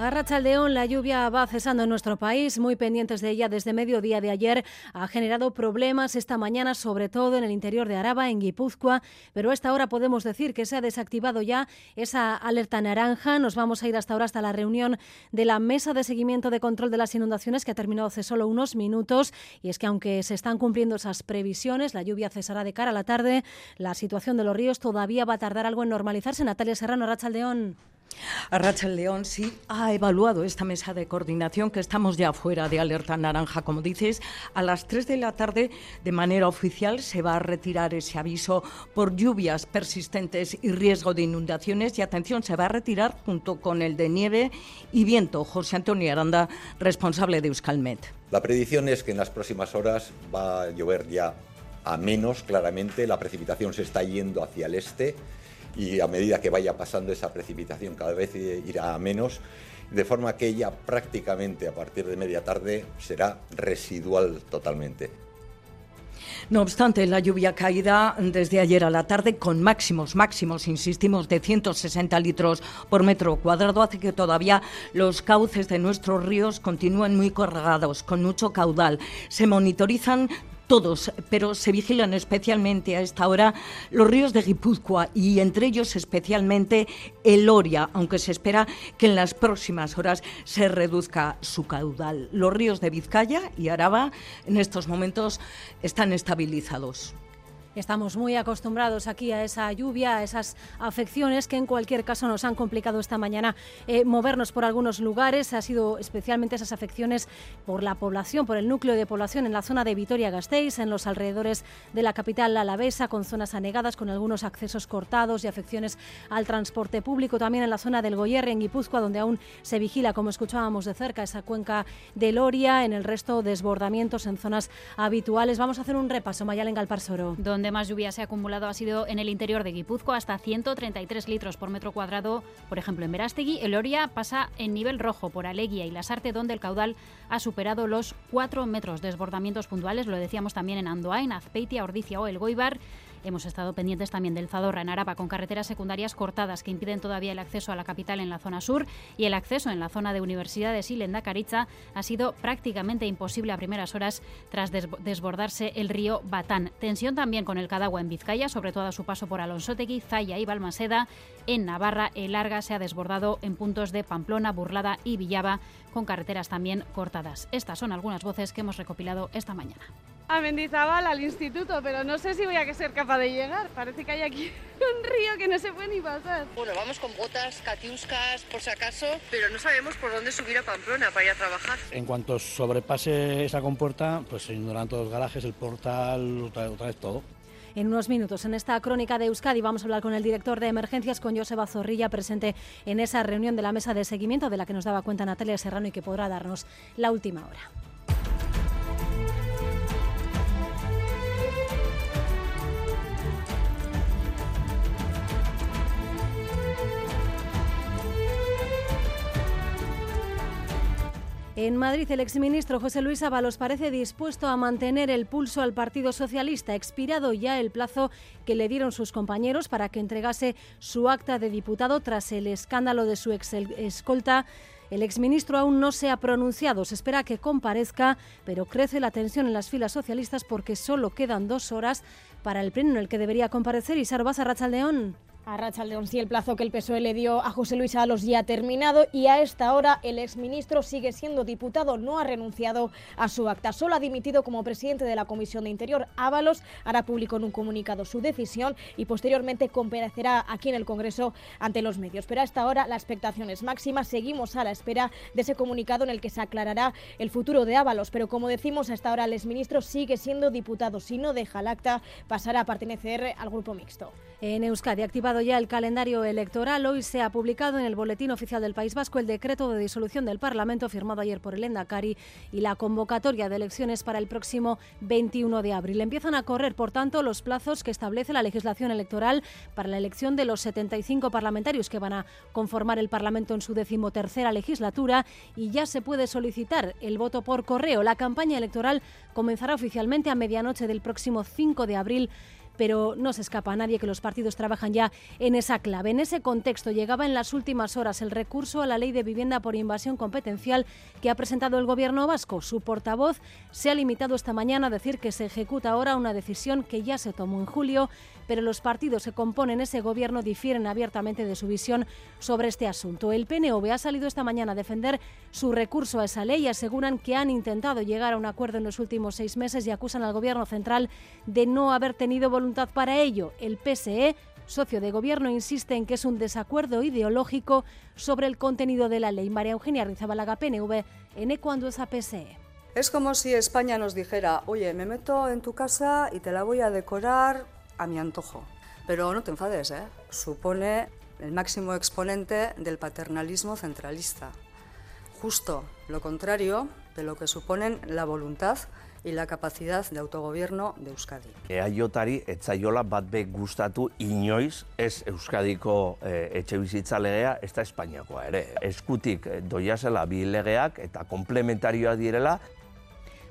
A Rachaldeón, la lluvia va cesando en nuestro país, muy pendientes de ella desde mediodía de ayer. Ha generado problemas esta mañana, sobre todo en el interior de Araba, en Guipúzcoa, pero a esta hora podemos decir que se ha desactivado ya esa alerta naranja. Nos vamos a ir hasta ahora, hasta la reunión de la Mesa de Seguimiento de Control de las Inundaciones, que ha terminado hace solo unos minutos. Y es que aunque se están cumpliendo esas previsiones, la lluvia cesará de cara a la tarde, la situación de los ríos todavía va a tardar algo en normalizarse. Natalia Serrano, Rachaldeón. Arracha León sí ha evaluado esta mesa de coordinación que estamos ya fuera de alerta naranja, como dices. A las 3 de la tarde, de manera oficial, se va a retirar ese aviso por lluvias persistentes y riesgo de inundaciones. Y atención, se va a retirar junto con el de nieve y viento. José Antonio Aranda, responsable de Euskalmet. La predicción es que en las próximas horas va a llover ya a menos, claramente. La precipitación se está yendo hacia el este y a medida que vaya pasando esa precipitación cada vez irá a menos, de forma que ella prácticamente a partir de media tarde será residual totalmente. No obstante, la lluvia caída desde ayer a la tarde con máximos, máximos, insistimos, de 160 litros por metro cuadrado hace que todavía los cauces de nuestros ríos continúen muy cargados, con mucho caudal. Se monitorizan todos, pero se vigilan especialmente a esta hora los ríos de Guipúzcoa y entre ellos especialmente el Oria, aunque se espera que en las próximas horas se reduzca su caudal. Los ríos de Vizcaya y Araba en estos momentos están estabilizados. Estamos muy acostumbrados aquí a esa lluvia, a esas afecciones que en cualquier caso nos han complicado esta mañana eh, movernos por algunos lugares. Ha sido especialmente esas afecciones por la población, por el núcleo de población en la zona de Vitoria-Gasteiz, en los alrededores de la capital alavesa, con zonas anegadas, con algunos accesos cortados y afecciones al transporte público. También en la zona del Goyerre, en Guipúzcoa, donde aún se vigila, como escuchábamos de cerca, esa cuenca del Oria. En el resto, desbordamientos en zonas habituales. Vamos a hacer un repaso, Mayalen Galparsoro. Donde más lluvia se ha acumulado ha sido en el interior de Guipúzcoa, hasta 133 litros por metro cuadrado. Por ejemplo, en Verástegui, el Oria pasa en nivel rojo por Aleguia y Lasarte, donde el caudal ha superado los 4 metros. Desbordamientos puntuales, lo decíamos también en Andoain, Azpeitia, Ordicia o El Goibar. Hemos estado pendientes también del Zadorra en Araba, con carreteras secundarias cortadas que impiden todavía el acceso a la capital en la zona sur y el acceso en la zona de universidades y Lendakaritza ha sido prácticamente imposible a primeras horas tras desbordarse el río Batán. Tensión también con el Cadagua en Vizcaya, sobre todo a su paso por Alonsotegui, Zaya y Balmaseda. En Navarra, el Larga se ha desbordado en puntos de Pamplona, Burlada y Villaba, con carreteras también cortadas. Estas son algunas voces que hemos recopilado esta mañana a Mendizábal al instituto, pero no sé si voy a ser capaz de llegar. Parece que hay aquí un río que no se puede ni pasar. Bueno, vamos con botas, catiuscas, por si acaso, pero no sabemos por dónde subir a Pamplona para ir a trabajar. En cuanto sobrepase esa compuerta, pues se inundarán todos los garajes, el portal, otra, otra vez todo. En unos minutos, en esta crónica de Euskadi, vamos a hablar con el director de emergencias, con Joseba Zorrilla, presente en esa reunión de la mesa de seguimiento de la que nos daba cuenta Natalia Serrano y que podrá darnos la última hora. En Madrid, el exministro José Luis Ábalos parece dispuesto a mantener el pulso al Partido Socialista, expirado ya el plazo que le dieron sus compañeros para que entregase su acta de diputado tras el escándalo de su ex escolta. El exministro aún no se ha pronunciado, se espera que comparezca, pero crece la tensión en las filas socialistas porque solo quedan dos horas para el pleno en el que debería comparecer Isaro Rachaldeón. A Racha León, sí, el plazo que el PSOE le dio a José Luis Ábalos ya ha terminado y a esta hora el exministro sigue siendo diputado, no ha renunciado a su acta. Solo ha dimitido como presidente de la Comisión de Interior. Ábalos hará público en un comunicado su decisión y posteriormente comparecerá aquí en el Congreso ante los medios. Pero a esta hora la expectación es máxima. Seguimos a la espera de ese comunicado en el que se aclarará el futuro de Ábalos. Pero como decimos, a esta hora el exministro sigue siendo diputado. Si no deja el acta, pasará a pertenecer al grupo mixto. En Euskadi, activado ya el calendario electoral. Hoy se ha publicado en el Boletín Oficial del País Vasco el decreto de disolución del Parlamento firmado ayer por el Endacari y la convocatoria de elecciones para el próximo 21 de abril. Empiezan a correr, por tanto, los plazos que establece la legislación electoral para la elección de los 75 parlamentarios que van a conformar el Parlamento en su decimotercera legislatura y ya se puede solicitar el voto por correo. La campaña electoral comenzará oficialmente a medianoche del próximo 5 de abril pero no se escapa a nadie que los partidos trabajan ya en esa clave. En ese contexto llegaba en las últimas horas el recurso a la ley de vivienda por invasión competencial que ha presentado el gobierno vasco. Su portavoz se ha limitado esta mañana a decir que se ejecuta ahora una decisión que ya se tomó en julio, pero los partidos que componen ese gobierno difieren abiertamente de su visión sobre este asunto. El PNV ha salido esta mañana a defender su recurso a esa ley y aseguran que han intentado llegar a un acuerdo en los últimos seis meses y acusan al gobierno central de no haber tenido voluntad para ello. El PSE, socio de gobierno, insiste en que es un desacuerdo ideológico sobre el contenido de la ley. María Eugenia Rizabalaga, PNV, en cuando es a PSE. Es como si España nos dijera, oye, me meto en tu casa y te la voy a decorar a mi antojo. Pero no te enfades, ¿eh? Supone el máximo exponente del paternalismo centralista. Justo lo contrario de lo que suponen la voluntad y la capacidad de autogobierno de Euskadi. Eaiotari etzaiola bat be gustatu inoiz ez Euskadiko e, etxe bizitza legea ez da Espainiakoa ere. Eskutik eh, doiazela bi legeak eta komplementarioa direla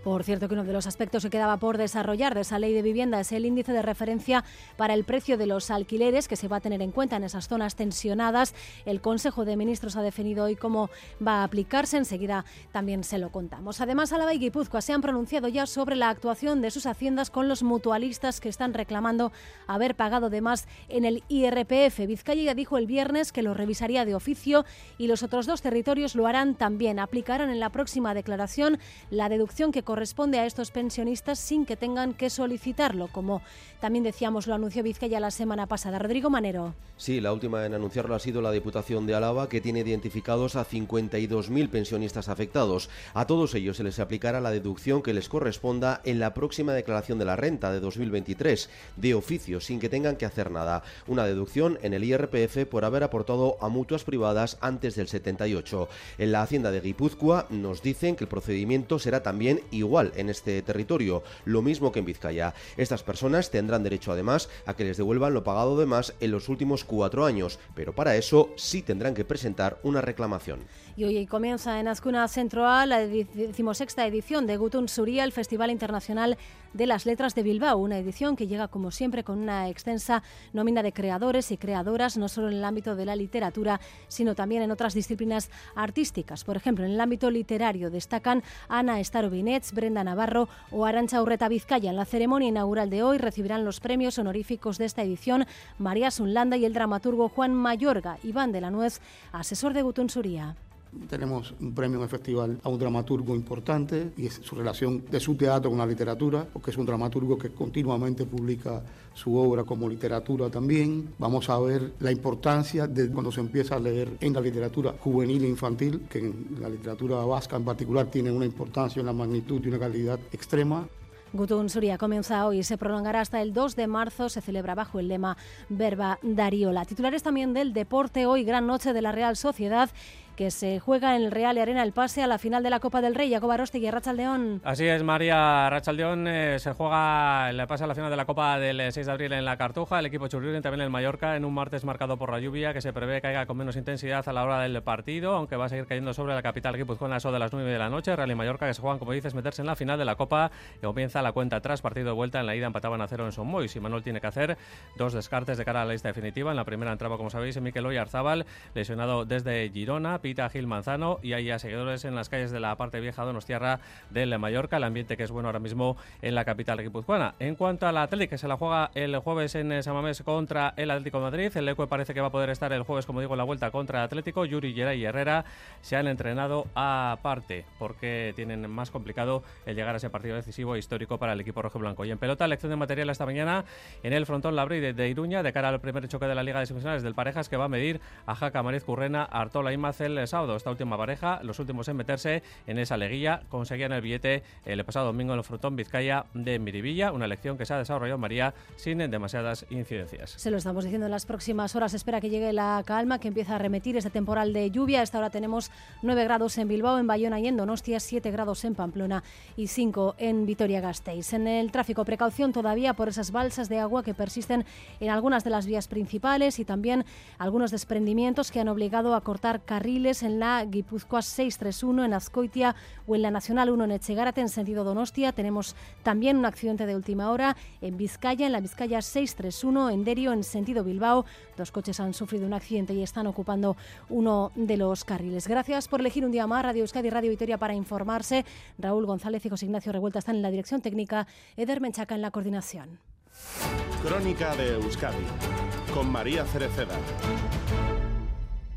Por cierto, que uno de los aspectos que quedaba por desarrollar de esa ley de vivienda es el índice de referencia para el precio de los alquileres que se va a tener en cuenta en esas zonas tensionadas. El Consejo de Ministros ha definido hoy cómo va a aplicarse. Enseguida también se lo contamos. Además, Álava y Guipúzcoa se han pronunciado ya sobre la actuación de sus haciendas con los mutualistas que están reclamando haber pagado de más en el IRPF. Vizcaya ya dijo el viernes que lo revisaría de oficio y los otros dos territorios lo harán también. Aplicarán en la próxima declaración la deducción que corresponde corresponde a estos pensionistas sin que tengan que solicitarlo, como también decíamos lo anunció Vizcaya la semana pasada. Rodrigo Manero. Sí, la última en anunciarlo ha sido la Diputación de Álava, que tiene identificados a 52.000 pensionistas afectados. A todos ellos se les aplicará la deducción que les corresponda en la próxima declaración de la renta de 2023, de oficio, sin que tengan que hacer nada. Una deducción en el IRPF por haber aportado a mutuas privadas antes del 78. En la Hacienda de Guipúzcoa nos dicen que el procedimiento será también igual en este territorio, lo mismo que en Vizcaya. Estas personas tendrán derecho además a que les devuelvan lo pagado de más en los últimos cuatro años, pero para eso sí tendrán que presentar una reclamación. Y hoy comienza en Azcuna Centroal la decimosexta edición de Gutun Suría, el Festival Internacional de las Letras de Bilbao, una edición que llega como siempre con una extensa nómina de creadores y creadoras, no solo en el ámbito de la literatura, sino también en otras disciplinas artísticas. Por ejemplo, en el ámbito literario destacan Ana Brenda Navarro o Arancha Urreta Vizcaya. En la ceremonia inaugural de hoy recibirán los premios honoríficos de esta edición María Sunlanda y el dramaturgo Juan Mayorga. Iván de la Nuez, asesor de Gutun Suría. Tenemos un premio en el festival a un dramaturgo importante y es su relación de su teatro con la literatura, porque es un dramaturgo que continuamente publica su obra como literatura también. Vamos a ver la importancia de cuando se empieza a leer en la literatura juvenil e infantil, que en la literatura vasca en particular tiene una importancia, una magnitud y una calidad extrema. Gutun Suria comienza hoy y se prolongará hasta el 2 de marzo. Se celebra bajo el lema Verba Dariola. Titulares también del deporte hoy, gran noche de la Real Sociedad que se juega en el Real y Arena el pase a la final de la Copa del Rey. Jacob Arostegui, Rachaldeón. Así es, María Rachaldeón. Eh, se juega el pase a la final de la Copa del 6 de abril en la Cartuja. El equipo Churriuren también en Mallorca en un martes marcado por la lluvia que se prevé caiga con menos intensidad a la hora del partido, aunque va a seguir cayendo sobre la capital guipuzcoana eso de las 9 de la noche. Real y Mallorca que se juegan, como dices, meterse en la final de la Copa. Y comienza la cuenta atrás, partido de vuelta. En la ida empataban a cero en Son Mois y Manuel tiene que hacer dos descartes de cara a la lista definitiva. En la primera entraba, como sabéis, Miquel Oyarzábal, lesionado desde Girona, Pita Gil Manzano y hay seguidores en las calles de la parte vieja Donostiarra del Mallorca, el ambiente que es bueno ahora mismo en la capital guipuzcoana. En cuanto a la Atlético, que se la juega el jueves en Samamés contra el Atlético de Madrid, el Ecue parece que va a poder estar el jueves, como digo, en la vuelta contra el Atlético. Yuri, Geray y Herrera se han entrenado aparte porque tienen más complicado el llegar a ese partido decisivo e histórico para el equipo rojo blanco. Y en pelota, lección de material esta mañana en el frontón Labri de, Iruña de cara al primer choque de la Liga de Semifinales del Parejas que va a medir a Jaca Mariz Currena, Artola y Macel el sábado. Esta última pareja, los últimos en meterse en esa leguilla, conseguían el billete el pasado domingo en el frontón Vizcaya de Miribilla, una elección que se ha desarrollado María sin demasiadas incidencias. Se lo estamos diciendo en las próximas horas. Espera que llegue la calma, que empieza a remitir este temporal de lluvia. A esta hora tenemos 9 grados en Bilbao, en Bayona y en Donostia, 7 grados en Pamplona y 5 en Vitoria-Gasteiz. En el tráfico, precaución todavía por esas balsas de agua que persisten en algunas de las vías principales y también algunos desprendimientos que han obligado a cortar carriles en la Guipúzcoa 631 en Azcoitia o en la Nacional 1 en Echegárate en sentido Donostia. Tenemos también un accidente de última hora en Vizcaya, en la Vizcaya 631 en Derio en sentido Bilbao. Dos coches han sufrido un accidente y están ocupando uno de los carriles. Gracias por elegir un día más Radio Euskadi y Radio Vitoria para informarse. Raúl González y José Ignacio Revuelta están en la dirección técnica, Eder Menchaca en la coordinación. Crónica de Euskadi con María Cereceda.